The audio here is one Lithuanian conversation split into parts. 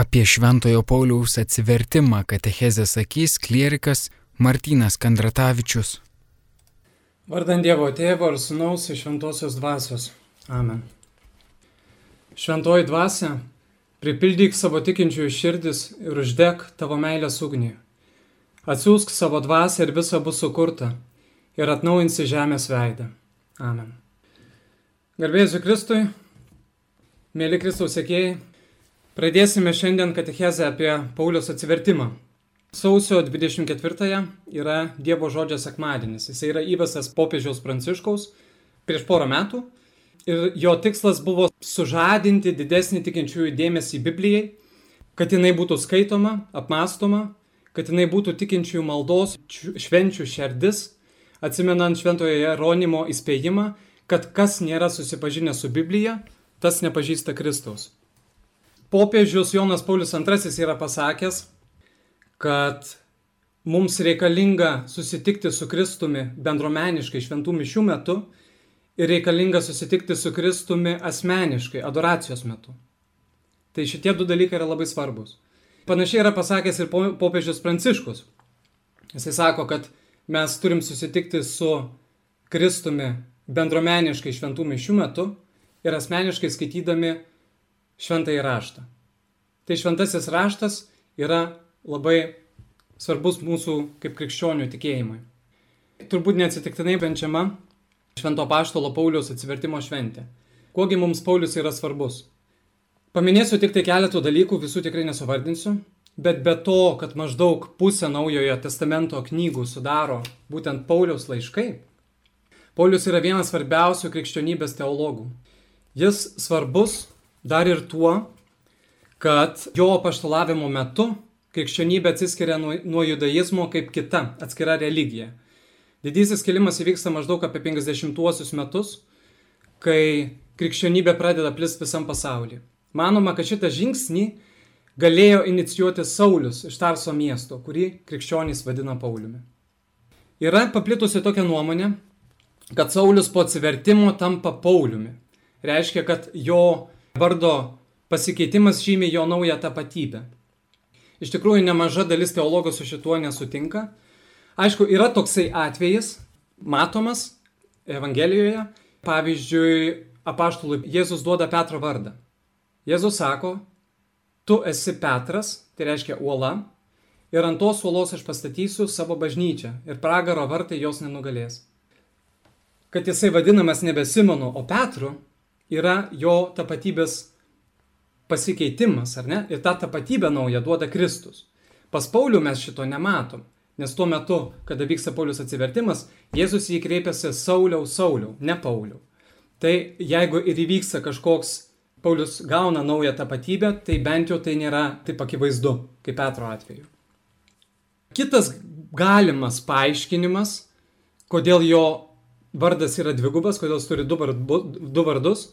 Apie Šventojo Pauliaus atsivertimą katechezę sakys klierikas Martinas Kandratavičius. Vardant Dievo Tėvo ir Sūnaus ir Šventosios Dvasios. Amen. Šventoji Dvasia, pripildyk savo tikinčiųjų širdis ir uždek tavo meilės ugnį. Atsiųsk savo dvasę ir visa bus sukurta ir atnaujinsi žemės veidą. Amen. Garbėsiu Kristui, mėly Kristaus sėkėjai, Pradėsime šiandien katechezę apie Paulius atsivertimą. Sausio 24 yra Dievo žodžio sekmadienis. Jis yra įvestas popiežiaus Pranciškaus prieš porą metų ir jo tikslas buvo sužadinti didesnį tikinčiųjų dėmesį Biblijai, kad jinai būtų skaitoma, apmastoma, kad jinai būtų tikinčiųjų maldos švenčių šerdis, atsimenant šventojo Jeronimo įspėjimą, kad kas nėra susipažinęs su Biblija, tas nepažįsta Kristaus popiežius Jonas Paulius II yra pasakęs, kad mums reikalinga susitikti su Kristumi bendromeniškai šventų mišių metu ir reikalinga susitikti su Kristumi asmeniškai, adoracijos metu. Tai šitie du dalykai yra labai svarbus. Panašiai yra pasakęs ir popiežius Pranciškus. Jisai sako, kad mes turim susitikti su Kristumi bendromeniškai šventų mišių metu ir asmeniškai skaitydami šventąjį raštą. Tai šventasis raštas yra labai svarbus mūsų kaip krikščionių tikėjimui. Turbūt neatsitiktinai benčiama Švento Paštolo Paulius atsivertimo šventė. Kuogi mums Paulius yra svarbus? Paminėsiu tik tai keletų dalykų, visų tikrai nesuvardinsiu, bet be to, kad maždaug pusę naujojo testamento knygų sudaro būtent Pauliaus laiškai, Paulius yra vienas svarbiausių krikščionybės teologų. Jis svarbus dar ir tuo, kad jo paštalavimo metu krikščionybė atsiskiria nuo, nuo judaizmo kaip kita atskira religija. Didysis kilimas įvyksta maždaug apie 50-uosius metus, kai krikščionybė pradeda plisti visam pasaulyje. Manoma, kad šitą žingsnį galėjo inicijuoti Saulis iš Tarso miesto, kurį krikščionys vadina Pauliumi. Yra paplitusi tokia nuomonė, kad Saulis po atsivertimo tampa Pauliumi. Reiškia, kad jo Vardo pasikeitimas žymė jo naują tapatybę. Iš tikrųjų, nemaža dalis teologų su šituo nesutinka. Aišku, yra toksai atvejis, matomas Evangelijoje. Pavyzdžiui, apaštului Jėzus duoda Petro vardą. Jėzus sako, tu esi Petras, tai reiškia uola, ir ant tos uolos aš pastatysiu savo bažnyčią ir pragaro vartai jos nenugalės. Kad jisai vadinamas nebe Simonu, o Petru, yra jo tapatybės pasikeitimas, ar ne? Ir tą tapatybę naują duoda Kristus. Pas Paulių mes šito nematom, nes tuo metu, kada vyksta Paulius atsivertimas, Jėzus jį kreipiasi Sauliau, Sauliau, ne Pauliau. Tai jeigu ir įvyksta kažkoks Paulius gauna naują tapatybę, tai bent jau tai nėra taip akivaizdu, kaip Petro atveju. Kitas galimas paaiškinimas, kodėl jo vardas yra dvigubas, kodėl jis turi du vardus,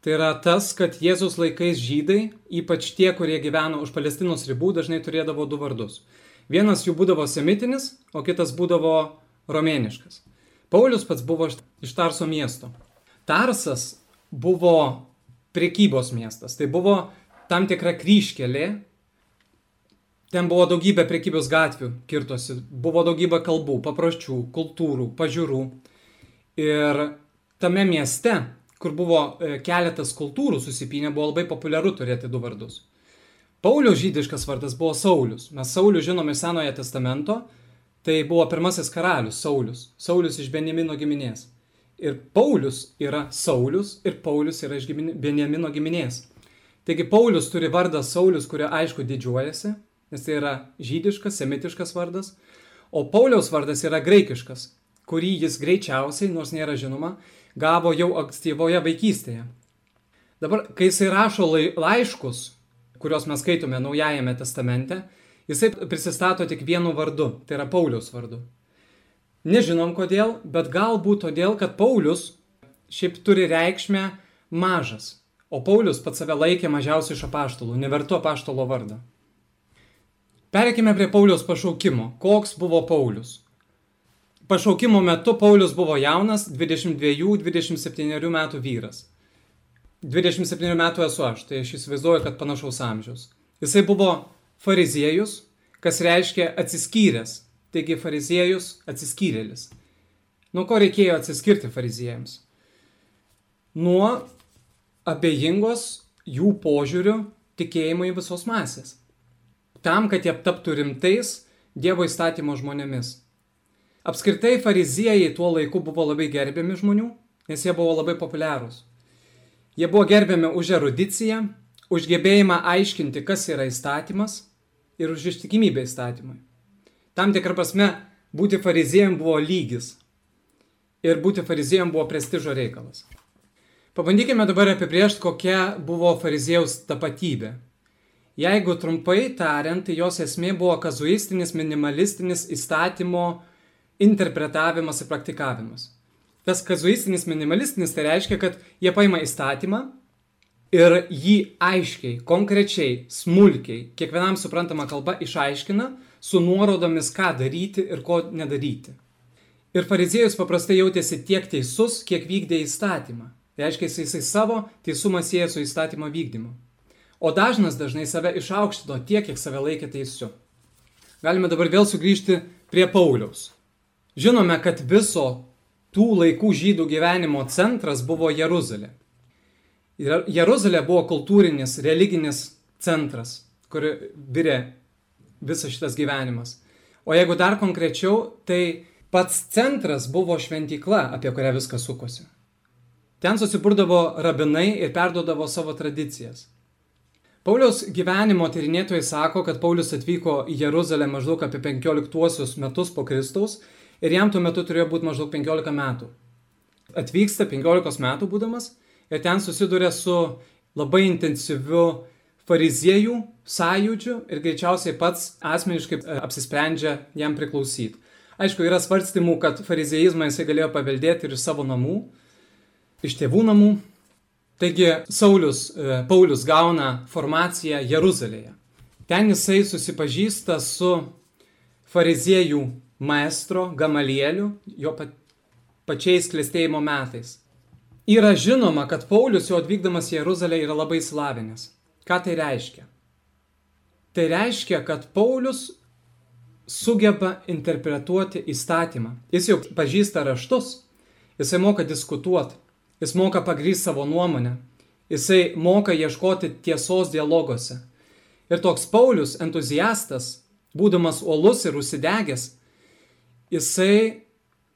Tai yra tas, kad Jėzus laikais žydai, ypač tie, kurie gyveno už Palestinos ribų, dažnai turėdavo du vardus. Vienas jų būdavo semitinis, o kitas būdavo romėniškas. Paulius pats buvo iš Tarso miesto. Tarsas buvo priekybos miestas, tai buvo tam tikra kryškelė, ten buvo daugybė priekybos gatvių kirtosi, buvo daugybė kalbų, papročių, kultūrų, pažiūrų. Ir tame mieste kur buvo e, keletas kultūrų susipinę, buvo labai populiaru turėti du vardus. Pauliaus žydiškas vardas buvo Saulis. Mes Saulių žinome iš Senojo testamento, tai buvo pirmasis karalius Saulis. Saulis iš Benjamino giminės. Ir Paulius yra Saulis ir Paulius yra iš Benjamino giminės. Taigi Paulius turi vardą Saulis, kurio aišku didžiuojasi, nes tai yra žydiškas, semitiškas vardas, o Pauliaus vardas yra graikiškas, kurį jis greičiausiai, nors nėra žinoma, gavo jau ankstyvoje vaikystėje. Dabar, kai jisai rašo laiškus, kuriuos mes skaitome Naujajame testamente, jisai prisistato tik vienu vardu, tai yra Paulius vardu. Nežinom kodėl, bet galbūt todėl, kad Paulius šiaip turi reikšmę mažas, o Paulius pats save laikė mažiausiai iš apaštalų, nevertu apaštalo vardą. Pereikime prie Paulius pašaukimo. Koks buvo Paulius? Pašaukimo metu Paulius buvo jaunas, 22-27 metų vyras. 27 metų esu aš, tai aš įsivaizduoju, kad panašaus amžiaus. Jisai buvo fariziejus, kas reiškia atsiskyręs. Taigi fariziejus atsiskyrėlis. Nuo ko reikėjo atsiskirti fariziejams? Nuo abejingos jų požiūrių tikėjimo į visos masės. Tam, kad jie taptų rimtais Dievo įstatymo žmonėmis. Apskritai fariziejai tuo laiku buvo labai gerbiami žmonių, nes jie buvo labai populiarūs. Jie buvo gerbiami už erudiciją, už gebėjimą aiškinti, kas yra įstatymas ir už ištikimybę įstatymui. Tam tikrą prasme, būti fariziejam buvo lygis ir būti fariziejam buvo prestižo reikalas. Pabandykime dabar apibriežti, kokia buvo fariziejaus tapatybė. Jeigu trumpai tariant, tai jos esmė buvo kazuistinis, minimalistinis įstatymo interpretavimas ir praktikavimas. Tas kazuistinis, minimalistinis tai reiškia, kad jie paima įstatymą ir jį aiškiai, konkrečiai, smulkiai, kiekvienam suprantama kalba išaiškina su nuorodomis, ką daryti ir ko nedaryti. Ir fariziejus paprastai jautėsi tiek teisus, kiek vykdė įstatymą. Tai reiškia, jisai savo teisumą sieja su įstatymo vykdymu o dažnas dažnai save išaukštino tiek, kiek save laikė teisiu. Galime dabar vėl sugrįžti prie Pauliaus. Žinome, kad viso tų laikų žydų gyvenimo centras buvo Jeruzalė. Jeruzalė buvo kultūrinis, religinis centras, kur virė visas šitas gyvenimas. O jeigu dar konkrečiau, tai pats centras buvo šventykla, apie kurią viskas sukosi. Ten susiburdavo rabinai ir perduodavo savo tradicijas. Pauliaus gyvenimo tyrinėtojai sako, kad Paulius atvyko į Jeruzalę maždaug apie 15 metus po Kristaus ir jam tuo metu turėjo būti maždaug 15 metų. Atvyksta 15 metų būdamas ir ten susiduria su labai intensyviu fariziejų sąjūdžiu ir greičiausiai pats asmeniškai e, apsisprendžia jam priklausyti. Aišku, yra svarstymų, kad fariziejizmą jisai galėjo paveldėti ir iš savo namų, iš tėvų namų, Taigi Saulis, e, Paulius gauna formaciją Jeruzalėje. Ten jisai susipažįsta su fariziejų maestro Gamalieliu, jo pačiais klėstėjimo metais. Yra žinoma, kad Paulius jau atvykdamas į Jeruzalę yra labai slavinęs. Ką tai reiškia? Tai reiškia, kad Paulius sugeba interpretuoti įstatymą. Jis jau pažįsta raštus, jisai moka diskutuoti, Jis moka pagrysti savo nuomonę. Jisai moka ieškoti tiesos dialoguose. Ir toks Paulius, entuziastas, būdamas uolus ir užsidegęs, jisai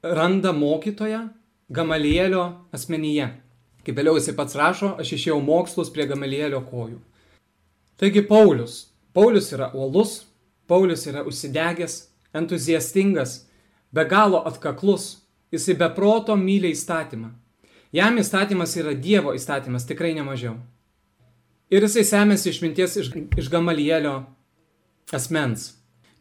randa mokytoją Gamalielio asmenyje. Kaip vėliau jisai pats rašo, aš išėjau mokslus prie Gamalielio kojų. Taigi Paulius. Paulius yra uolus, Paulius yra užsidegęs, entuziastingas, be galo atkaklus, jisai be proto myli įstatymą. Jam įstatymas yra Dievo įstatymas, tikrai nemažiau. Ir jisai semėsi išminties iš, iš Gamalielio asmens.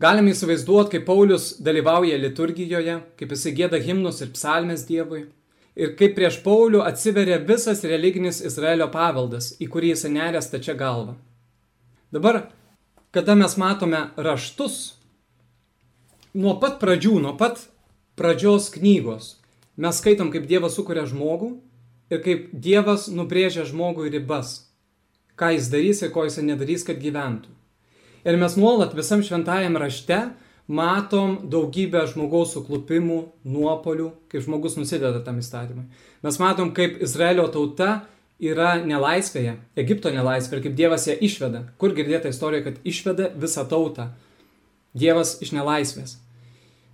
Galime įsivaizduoti, kaip Paulius dalyvauja liturgijoje, kaip jisai gėda himnus ir psalmės Dievui. Ir kaip prieš Paulių atsiveria visas religinis Izraelio paveldas, į kurį jisai nerė stačia galva. Dabar, kada mes matome raštus, nuo pat pradžių, nuo pat pradžios knygos, Mes skaitom, kaip Dievas sukuria žmogų ir kaip Dievas nubrėžia žmogui ribas, ką jis darys ir ko jis nedarys, kad gyventų. Ir mes nuolat visam šventajam rašte matom daugybę žmogaus suklupimų, nuopolių, kaip žmogus nusideda tam įstatymui. Mes matom, kaip Izraelio tauta yra nelaisvėje, Egipto nelaisvėje ir kaip Dievas ją išveda. Kur girdėta istorija, kad išveda visą tautą. Dievas iš nelaisvės.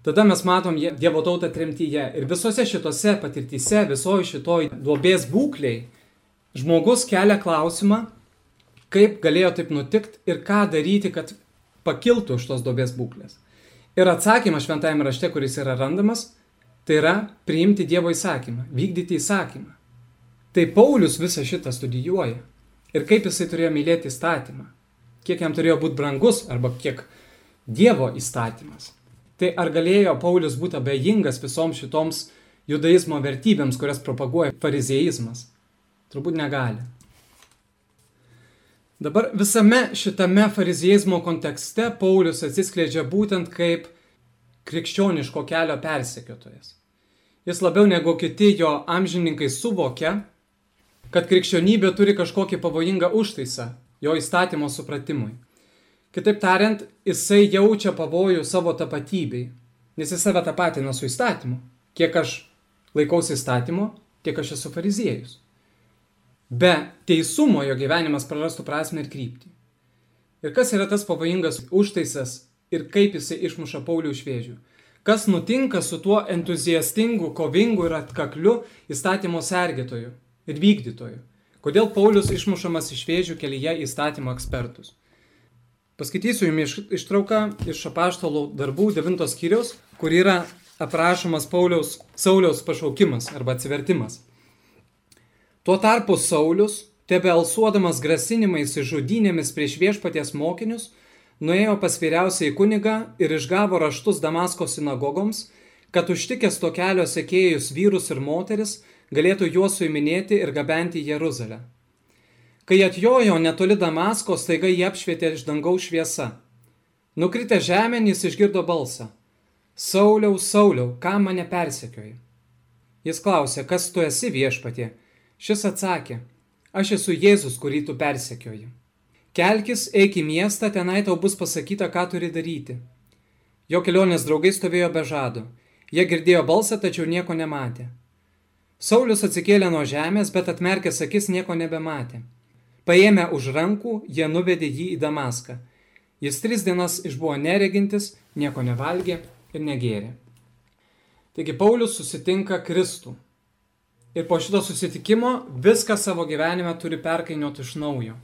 Tada mes matom Dievo tautą tremtyje. Ir visose šitose patirtyse, visoji šitoj duobės būkliai, žmogus kelia klausimą, kaip galėjo taip nutikti ir ką daryti, kad pakiltų iš tos duobės būklės. Ir atsakymas šventajame rašte, kuris yra randamas, tai yra priimti Dievo įsakymą, vykdyti įsakymą. Tai Paulius visą šitą studijuoja. Ir kaip jisai turėjo mylėti įstatymą. Kiek jam turėjo būti brangus arba kiek Dievo įstatymas. Tai ar galėjo Paulius būti abejingas visoms šitoms judaizmo vertybėms, kurias propaguoja farizeizmas? Turbūt negali. Dabar visame šitame farizeizmo kontekste Paulius atsiskleidžia būtent kaip krikščioniško kelio persekiotojas. Jis labiau negu kiti jo amžininkai suvokia, kad krikščionybė turi kažkokį pavojingą užtaisą jo įstatymo supratimui. Kitaip tariant, jisai jaučia pavojų savo tapatybei, nes jis save tapatina su įstatymu. Kiek aš laikausi įstatymo, tiek aš esu fariziejus. Be teisumo jo gyvenimas prarastų prasme ir kryptį. Ir kas yra tas pavojingas užtaisas ir kaip jisai išmuša Paulių iš vėžių? Kas nutinka su tuo entuziastingu, kovingu ir atkakliu įstatymo sergėtoju ir vykdytoju? Kodėl Paulius išmušamas iš vėžių kelyje įstatymo ekspertus? Paskaitysiu jums ištrauką iš apaštalų darbų 9 skyriaus, kur yra aprašomas Pauliaus Sauliaus pašaukimas arba atsivertimas. Tuo tarpu Saulis, tebe alsuodamas grasinimais ir žudynėmis prieš viešpaties mokinius, nuėjo pas vyriausiai kunigą ir išgavo raštus Damasko sinagogoms, kad užtikęs to kelio sekėjus vyrus ir moteris, galėtų juos suiminėti ir gabenti į Jeruzalę. Kai atjojo netoli Damasko, staiga jį apšvietė iš dangaus šviesa. Nukritę žemėn jis išgirdo balsą. Sauliau, Sauliau, ką mane persekioji? Jis klausė, kas tu esi viešpatie? Šis atsakė, aš esu Jėzus, kurį tu persekioji. Kelkis, eik į miestą, tenai tau bus pasakyta, ką turi daryti. Jo kelionės draugai stovėjo be žado. Jie girdėjo balsą, tačiau nieko nematė. Saulis atsikėlė nuo žemės, bet atmerkęs akis nieko nebematė. Paėmę už rankų, jie nuvedė jį į Damaską. Jis tris dienas išbuvo neregintis, nieko nevalgė ir negėrė. Taigi Paulius susitinka Kristų. Ir po šito susitikimo viską savo gyvenime turi perkainioti iš naujo.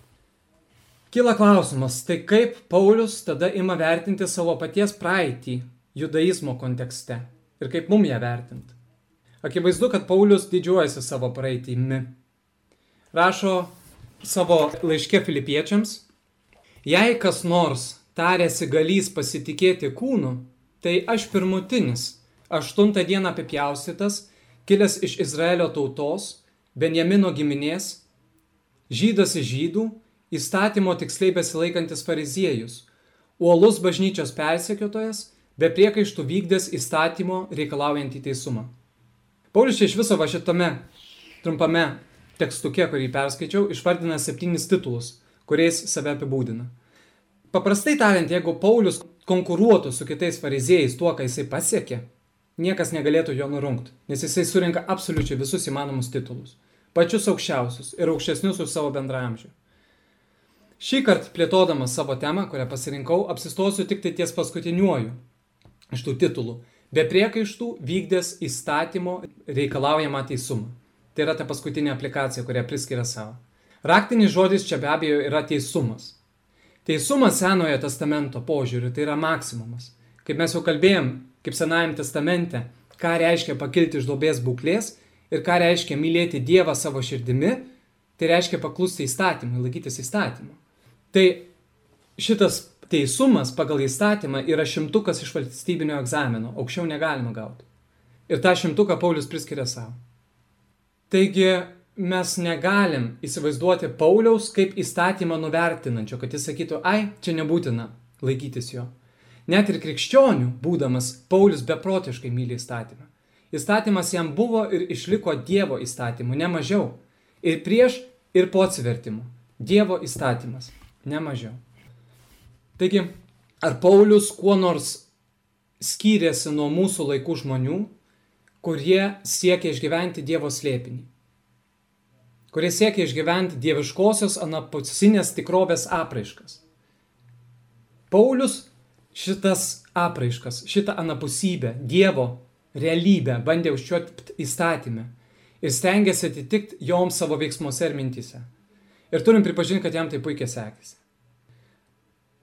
Kyla klausimas, tai kaip Paulius tada ima vertinti savo paties praeitį judaizmo kontekste ir kaip mum ją vertinti. Akivaizdu, kad Paulius didžiuojasi savo praeitįmi. Rašo savo laiške filipiečiams, jei kas nors tarėsi galys pasitikėti kūnu, tai aš pirmutinis, aštuntą dieną apipjaustytas, kilęs iš Izraelio tautos, Benjamino giminės, žydas iš žydų, įstatymo tiksliai besilaikantis fariziejus, uolus bažnyčios persekiotojas, be priekaištų vykdęs įstatymo reikalaujantį teisumą. Paulius iš viso va šitame trumpame tekstuke, kurį perskaičiau, išvardina septynis titulus, kuriais save apibūdina. Paprastai tariant, jeigu Paulius konkuruotų su kitais fariziejais tuo, ką jisai pasiekė, niekas negalėtų jo nurungti, nes jisai surinka absoliučiai visus įmanomus titulus, pačius aukščiausius ir aukštesnius už savo bendramžių. Šį kartą plėtodamas savo temą, kurią pasirinkau, apsistosiu tik tai ties paskutiniuoju iš tų titulų, be priekaištų vykdęs įstatymo reikalaujamą teisumą. Tai yra ta paskutinė aplikacija, kurią priskiria savo. Raktinis žodis čia be abejo yra teisumas. Teisumas Senojo testamento požiūriu tai yra maksimumas. Kaip mes jau kalbėjom, kaip Senajam testamente, ką reiškia pakilti iš dobės būklės ir ką reiškia mylėti Dievą savo širdimi, tai reiškia paklusti įstatymui, laikytis įstatymų. Tai šitas teisumas pagal įstatymą yra šimtukas iš valstybinio egzamino, aukščiau negalima gauti. Ir tą šimtuką Paulius priskiria savo. Taigi mes negalim įsivaizduoti Pauliaus kaip įstatymą nuvertinančio, kad jis sakytų, ai, čia nebūtina laikytis jo. Net ir krikščionių, būdamas, Paulius beprotiškai myli įstatymą. Įstatymas jam buvo ir išliko Dievo įstatymu, ne mažiau. Ir prieš, ir po atsivertimų. Dievo įstatymas, ne mažiau. Taigi, ar Paulius kuo nors skyrėsi nuo mūsų laikų žmonių, kurie siekia išgyventi Dievo slėpinį, kurie siekia išgyventi dieviškosios anapusinės tikrovės apraiškas. Paulius šitas apraiškas, šitą anapusybę, Dievo realybę bandė užčiuopti įstatymę ir stengiasi atitikti joms savo veiksmuose ir mintise. Ir turim pripažinti, kad jam tai puikiai sekėsi.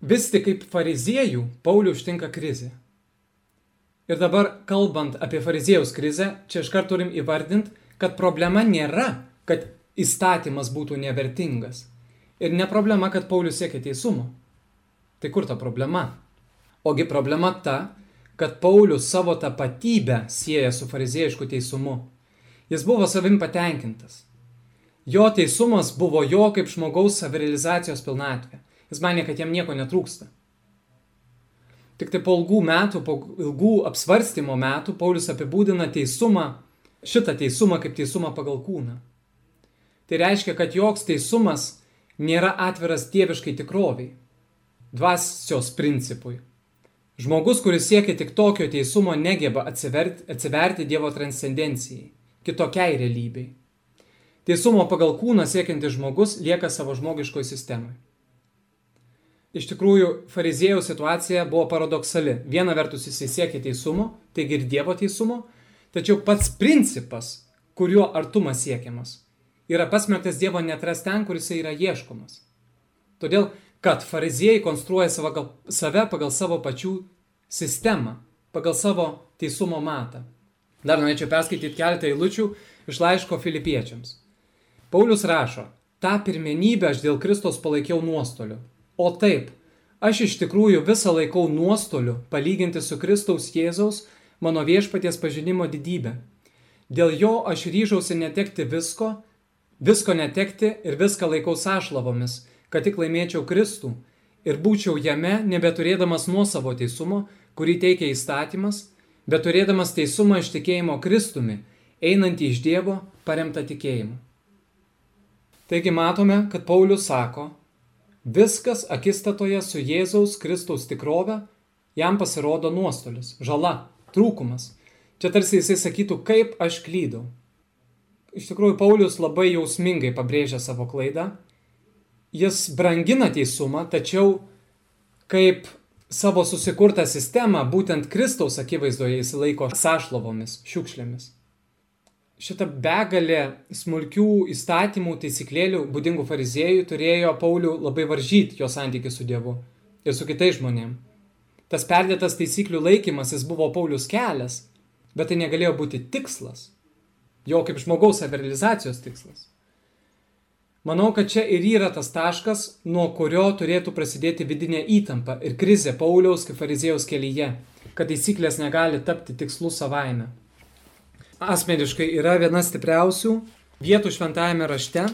Vis tik kaip fariziejų Paulių užtinka krizė. Ir dabar, kalbant apie fariziejaus krizę, čia iškart turim įvardinti, kad problema nėra, kad įstatymas būtų nevertingas. Ir ne problema, kad Paulius siekia teisumo. Tai kur ta problema? Ogi problema ta, kad Paulius savo tapatybę sieja su fariziejišku teisumu. Jis buvo savim patenkintas. Jo teisumas buvo jo kaip žmogaus savirealizacijos pilnatvė. Jis manė, kad jam nieko netrūksta. Tik tai po ilgų metų, po ilgų apsvarstymo metų Paulius apibūdina teisumą, šitą teisumą kaip teisumą pagal kūną. Tai reiškia, kad joks teisumas nėra atviras dieviškai tikroviai. dvasios principui. Žmogus, kuris siekia tik tokio teisumo, negeba atsiverti, atsiverti Dievo transcendencijai, kitokiai realybei. Teisumo pagal kūną siekiantis žmogus lieka savo žmogiškoje sistemoje. Iš tikrųjų, fariziejų situacija buvo paradoksali. Viena vertus jisai siekia teisumo, taigi ir Dievo teisumo, tačiau pats principas, kuriuo artumas siekiamas, yra pasmerktas Dievo netras ten, kur jisai yra ieškomas. Todėl, kad fariziejai konstruoja savo, save pagal savo pačių sistemą, pagal savo teisumo matą. Dar norėčiau perskaityti keletą eilučių iš laiško filipiečiams. Paulius rašo, tą pirmenybę aš dėl Kristos palaikiau nuostoliu O taip, aš iš tikrųjų visą laikau nuostoliu palyginti su Kristaus Jėzaus mano viešpaties pažinimo didybę. Dėl jo aš ryžausi netekti visko, visko netekti ir viską laikau sąšlavomis, kad tik laimėčiau Kristų ir būčiau jame nebeturėdamas nuosavo teisumo, kurį teikia įstatymas, bet turėdamas teisumą iš tikėjimo Kristumi, einantį iš Dievo paremtą tikėjimu. Taigi matome, kad Paulius sako, Viskas akistatoje su Jėzaus Kristaus tikrove jam pasirodo nuostolis, žala, trūkumas. Čia tarsi jisai sakytų, kaip aš klydau. Iš tikrųjų, Paulius labai jausmingai pabrėžia savo klaidą. Jis brangina teisumą, tačiau kaip savo susikurtą sistemą, būtent Kristaus akivaizdoje jis laiko sąšlavomis, šiukšlėmis šitą begalę smulkių įstatymų, taisyklėlių būdingų fariziejų turėjo Paulių labai varžyti jo santykių su Dievu ir su kitais žmonėmis. Tas perdėtas taisyklių laikymasis buvo Paulius kelias, bet tai negalėjo būti tikslas, jo kaip žmogaus savirealizacijos tikslas. Manau, kad čia ir yra tas taškas, nuo kurio turėtų prasidėti vidinė įtampa ir krizė Pauliaus kaip farizėjaus kelyje, kad taisyklės negali tapti tikslu savaime asmeniškai yra viena stipriausių vietų šventajame rašte.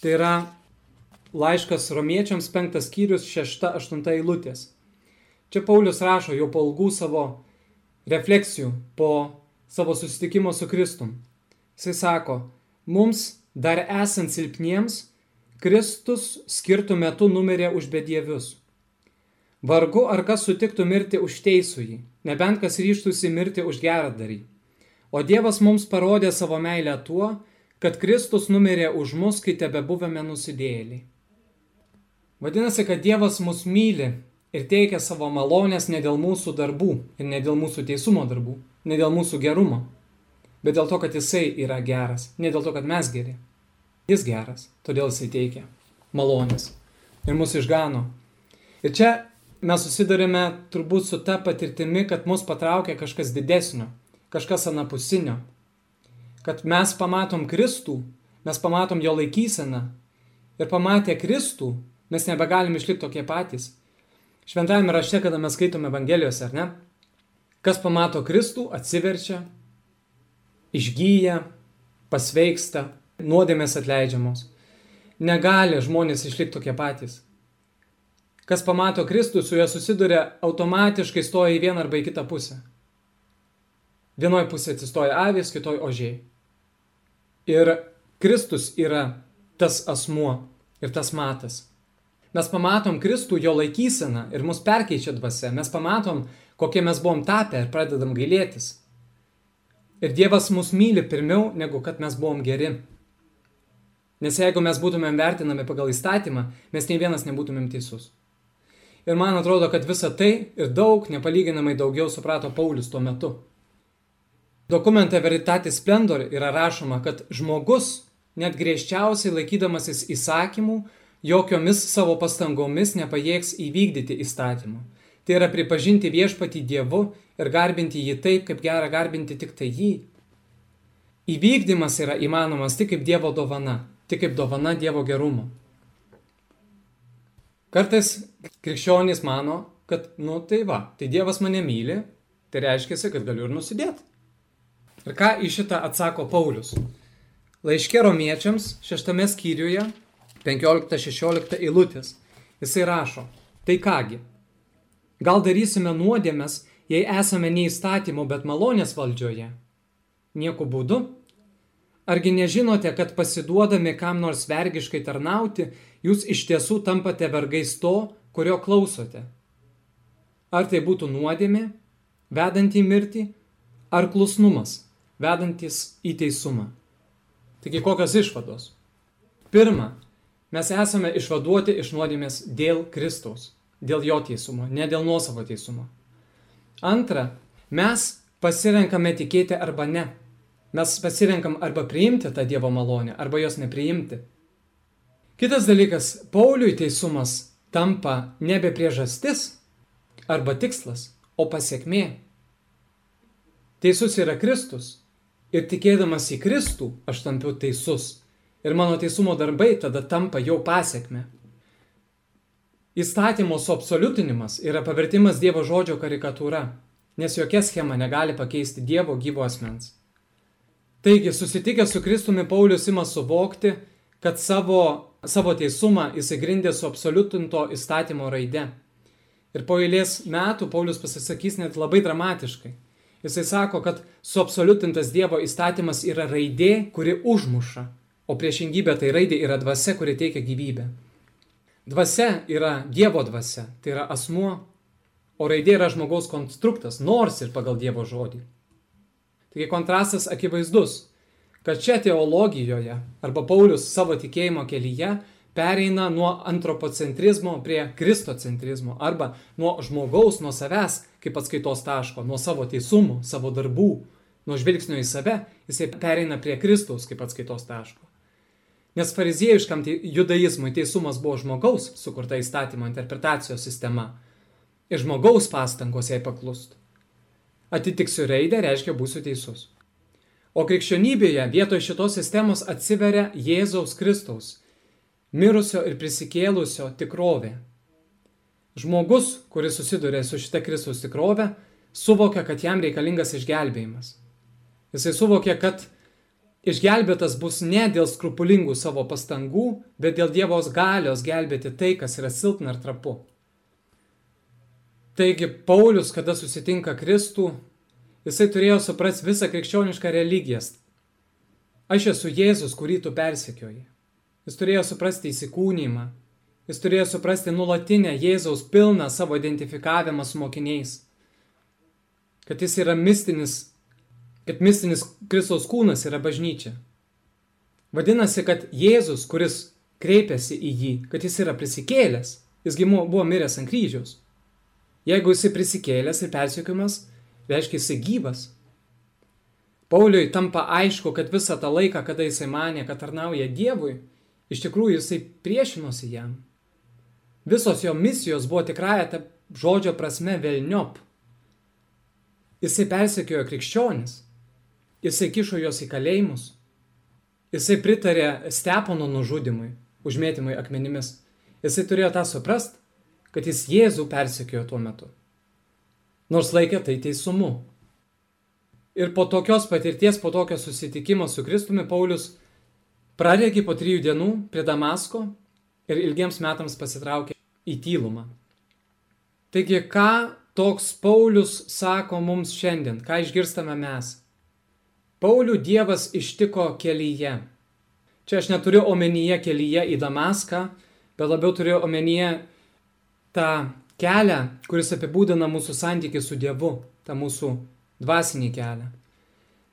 Tai yra laiškas romiečiams penktas skyrius šešta aštunta eilutės. Čia Paulius rašo jau po ilgų savo refleksijų, po savo susitikimo su Kristum. Jisai sako, mums dar esant silpniems, Kristus skirtų metu numirė už bedievius. Vargu ar kas sutiktų mirti už teisųjį, nebent kas ryštųsi mirti už geradarį. O Dievas mums parodė savo meilę tuo, kad Kristus numirė už mus, kai tebe buvome nusidėjėliai. Vadinasi, kad Dievas mus myli ir teikia savo malonės ne dėl mūsų darbų ir ne dėl mūsų teisumo darbų, ne dėl mūsų gerumo, bet dėl to, kad Jisai yra geras, ne dėl to, kad mes geri. Jis geras, todėl Jisai teikia malonės ir mus išgano. Ir čia mes susidurime turbūt su ta patirtimi, kad mus patraukia kažkas didesnio kažkas anapusinio. Kad mes pamatom Kristų, mes pamatom jo laikyseną ir pamatę Kristų, mes nebegalim išlikti tokie patys. Šventajame rašte, kada mes skaitome Evangelijose, ar ne? Kas pamato Kristų, atsiverčia, išgyja, pasveiksta, nuodėmės atleidžiamos. Negali žmonės išlikti tokie patys. Kas pamato Kristų, su juo susiduria, automatiškai stoja į vieną arba į kitą pusę. Vienoje pusėje atsistoja avys, kitoje ožiai. Ir Kristus yra tas asmuo ir tas matas. Mes pamatom Kristų jo laikyseną ir mus perkeičia dvasia. Mes pamatom, kokie mes buvom tapę ir pradedam gailėtis. Ir Dievas mus myli pirmiau, negu kad mes buvom geri. Nes jeigu mes būtumėm vertinami pagal įstatymą, mes nei vienas nebūtumėm teisus. Ir man atrodo, kad visa tai ir daug, nepalyginamai daugiau suprato Paulius tuo metu. Dokumente Veritatis Splendor yra rašoma, kad žmogus, net griežčiausiai laikydamasis įsakymų, jokiomis savo pastangomis nepajėgs įvykdyti įstatymų. Tai yra pripažinti viešpatį Dievu ir garbinti jį taip, kaip gera garbinti tik tai jį. Įvykdymas yra įmanomas tik kaip Dievo dovana, tik kaip dovana Dievo gerumo. Kartais krikščionys mano, kad, nu tai va, tai Dievas mane myli, tai reiškia, kad galiu ir nusidėti. Ir ką į šitą atsako Paulius? Laiškė romiečiams šeštame skyriuje 15-16 eilutės. Jisai rašo, tai kągi, gal darysime nuodėmės, jei esame ne įstatymo, bet malonės valdžioje? Nieku būdu. Argi nežinote, kad pasiduodami kam nors vergiškai tarnauti, jūs iš tiesų tampate vergais to, kurio klausote. Ar tai būtų nuodėmė, vedanti į mirtį, ar klusnumas, vedantis į teisumą. Taigi kokios išvados? Pirma, mes esame išvaduoti iš nuodėmės dėl Kristaus, dėl jo teisumo, ne dėl nuosavo teisumo. Antra, mes pasirenkame tikėti arba ne. Mes pasirenkam arba priimti tą Dievo malonę, arba jos nepriimti. Kitas dalykas, Pauliui teisumas tampa nebe priežastis arba tikslas, o pasiekmė. Teisus yra Kristus. Ir tikėdamas į Kristų aš tampiu teisus. Ir mano teisumo darbai tada tampa jau pasiekme. Įstatymo suabsoliutinimas yra pavertimas Dievo žodžio karikatūra, nes jokia schema negali pakeisti Dievo gyvo asmens. Taigi, susitikęs su Kristumi, Paulius ima suvokti, kad savo, savo teisumą jisai grindė su absoliutinto įstatymo raide. Ir po eilės metų Paulius pasisakys net labai dramatiškai. Jisai sako, kad suabsoliutintas Dievo įstatymas yra raidė, kuri užmuša, o priešingybė tai raidė yra dvasia, kuri teikia gyvybę. Dvasia yra Dievo dvasia, tai yra asmuo, o raidė yra žmogaus konstruktas, nors ir pagal Dievo žodį. Taigi kontrastas akivaizdus, kad čia teologijoje arba Paulius savo tikėjimo kelyje pereina nuo antropocentrizmo prie kristocentrizmo arba nuo žmogaus, nuo savęs kaip atskaitos taško, nuo savo teisumų, savo darbų, nuo žvilgsnio į save, jisai pereina prie Kristaus kaip atskaitos taško. Nes fariziejiškam judaizmui teisumas buvo žmogaus sukurta įstatymo interpretacijos sistema ir žmogaus pastangos jai paklustų. Atitiksiu raidę reiškia būsiu teisus. O krikščionybėje vietoj šitos sistemos atsiveria Jėzaus Kristaus, mirusio ir prisikėlusio tikrovė. Žmogus, kuris susiduria su šita Kristaus tikrove, suvokia, kad jam reikalingas išgelbėjimas. Jisai suvokia, kad išgelbėtas bus ne dėl skrupulingų savo pastangų, bet dėl Dievos galios gelbėti tai, kas yra silpna ir trapu. Taigi Paulius, kada susitinka Kristų, jisai turėjo suprasti visą krikščionišką religiją. Aš esu Jėzus, kurį tu persekioji. Jis turėjo suprasti įsikūnymą. Jis turėjo suprasti nulatinę Jėzaus pilną savo identifikavimą su mokiniais. Kad jis yra mistinis, kad mistinis Kristaus kūnas yra bažnyčia. Vadinasi, kad Jėzus, kuris kreipiasi į jį, kad jis yra prisikėlęs, jisgi buvo miręs ant kryžiaus. Jeigu jisai prisikėlęs ir persikiojimas, reiškia jisai gyvas. Pauliui tampa aišku, kad visą tą laiką, kada jisai manė, kad tarnauja Dievui, iš tikrųjų jisai priešinosi jam. Visos jo misijos buvo tikrąją tą žodžio prasme velniop. Jisai persekiojo krikščionis, jisai kišo juos į kalėjimus, jisai pritarė Stepono nužudimui, užmėtymui akmenimis. Jisai turėjo tą suprast, kad jis Jėzų persekiojo tuo metu. Nors laikė tai teisumu. Ir po tokios patirties, po tokio susitikimo su Kristumi, Paulius praregi po trijų dienų prie Damasko ir ilgiems metams pasitraukė į tylumą. Taigi, ką toks Paulius sako mums šiandien, ką išgirstame mes? Paulių Dievas ištiko kelyje. Čia aš neturiu omenyje kelyje į Damaską, bet labiau turiu omenyje tą kelią, kuris apibūdina mūsų santykių su Dievu, tą mūsų dvasinį kelią.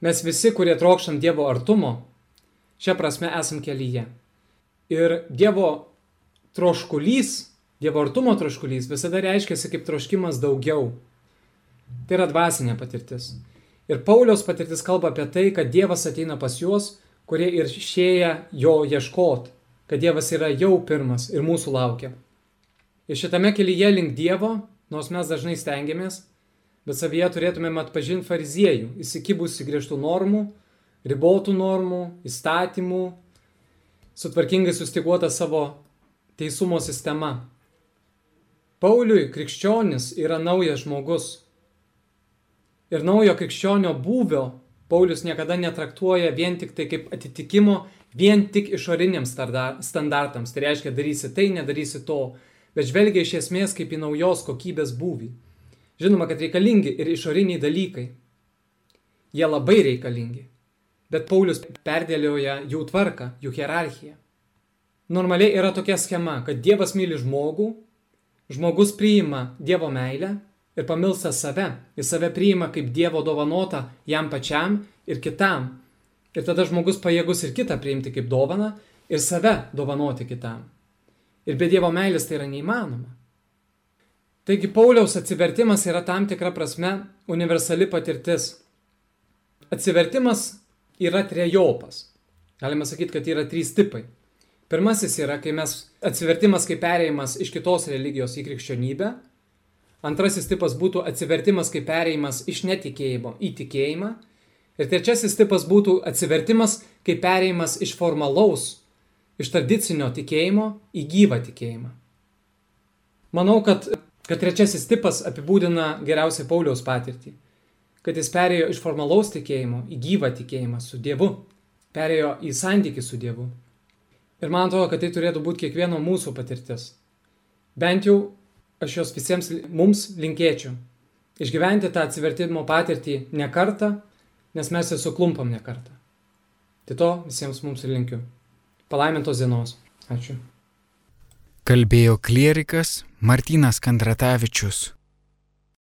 Mes visi, kurie trokštam Dievo artumo, šią prasme esam kelyje. Ir Dievo troškulys, Dievo artumo troškulys visada reiškia kaip troškimas daugiau. Tai yra dvasinė patirtis. Ir Paulios patirtis kalba apie tai, kad Dievas ateina pas juos, kurie ir išėję jo ieškot, kad Dievas yra jau pirmas ir mūsų laukia. Ir šitame kelyje link Dievo, nors mes dažnai stengiamės, bet savyje turėtumėm atpažinti fariziejų, įsikibusi griežtų normų, ribotų normų, įstatymų, sutvarkingai sustiguota savo teisumo sistema. Pauliui krikščionis yra naujas žmogus. Ir naujo krikščionio būvio Paulius niekada netraktuoja vien tik tai kaip atitikimo vien tik išoriniams standartams. Tai reiškia, darysi tai, nedarysi to bet žvelgia iš esmės kaip į naujos kokybės būvį. Žinoma, kad reikalingi ir išoriniai dalykai. Jie labai reikalingi. Bet Paulius perdėlioja jų tvarką, jų hierarchiją. Normaliai yra tokia schema, kad Dievas myli žmogų, žmogus priima Dievo meilę ir pamilsta save, jis save priima kaip Dievo dovanota jam pačiam ir kitam. Ir tada žmogus pajėgus ir kitą priimti kaip dovaną ir save dovanoti kitam. Ir be Dievo meilės tai yra neįmanoma. Taigi Pauliaus atsivertimas yra tam tikra prasme universali patirtis. Atsivertimas yra trejopas. Galima sakyti, kad yra trys tipai. Pirmasis yra, kai mes atsivertimas kaip perėjimas iš kitos religijos į krikščionybę. Antrasis tipas būtų atsivertimas kaip perėjimas iš netikėjimo į tikėjimą. Ir trečiasis tipas būtų atsivertimas kaip perėjimas iš formalaus, iš tradicinio tikėjimo į gyvą tikėjimą. Manau, kad, kad trečiasis tipas apibūdina geriausiai Pauliaus patirtį. Kad jis perėjo iš formalaus tikėjimo į gyvą tikėjimą su Dievu. Perėjo į santykį su Dievu. Ir man atrodo, kad tai turėtų būti kiekvieno mūsų patirtis. Bent jau aš jos visiems mums linkėčiau. Išgyventi tą atsivertimo patirtį ne kartą, nes mes ir suklumpam ne kartą. Tai to visiems mums ir linkiu. Palaimintos dienos. Ačiū. Kalbėjo klierikas Martinas Kandratavičius.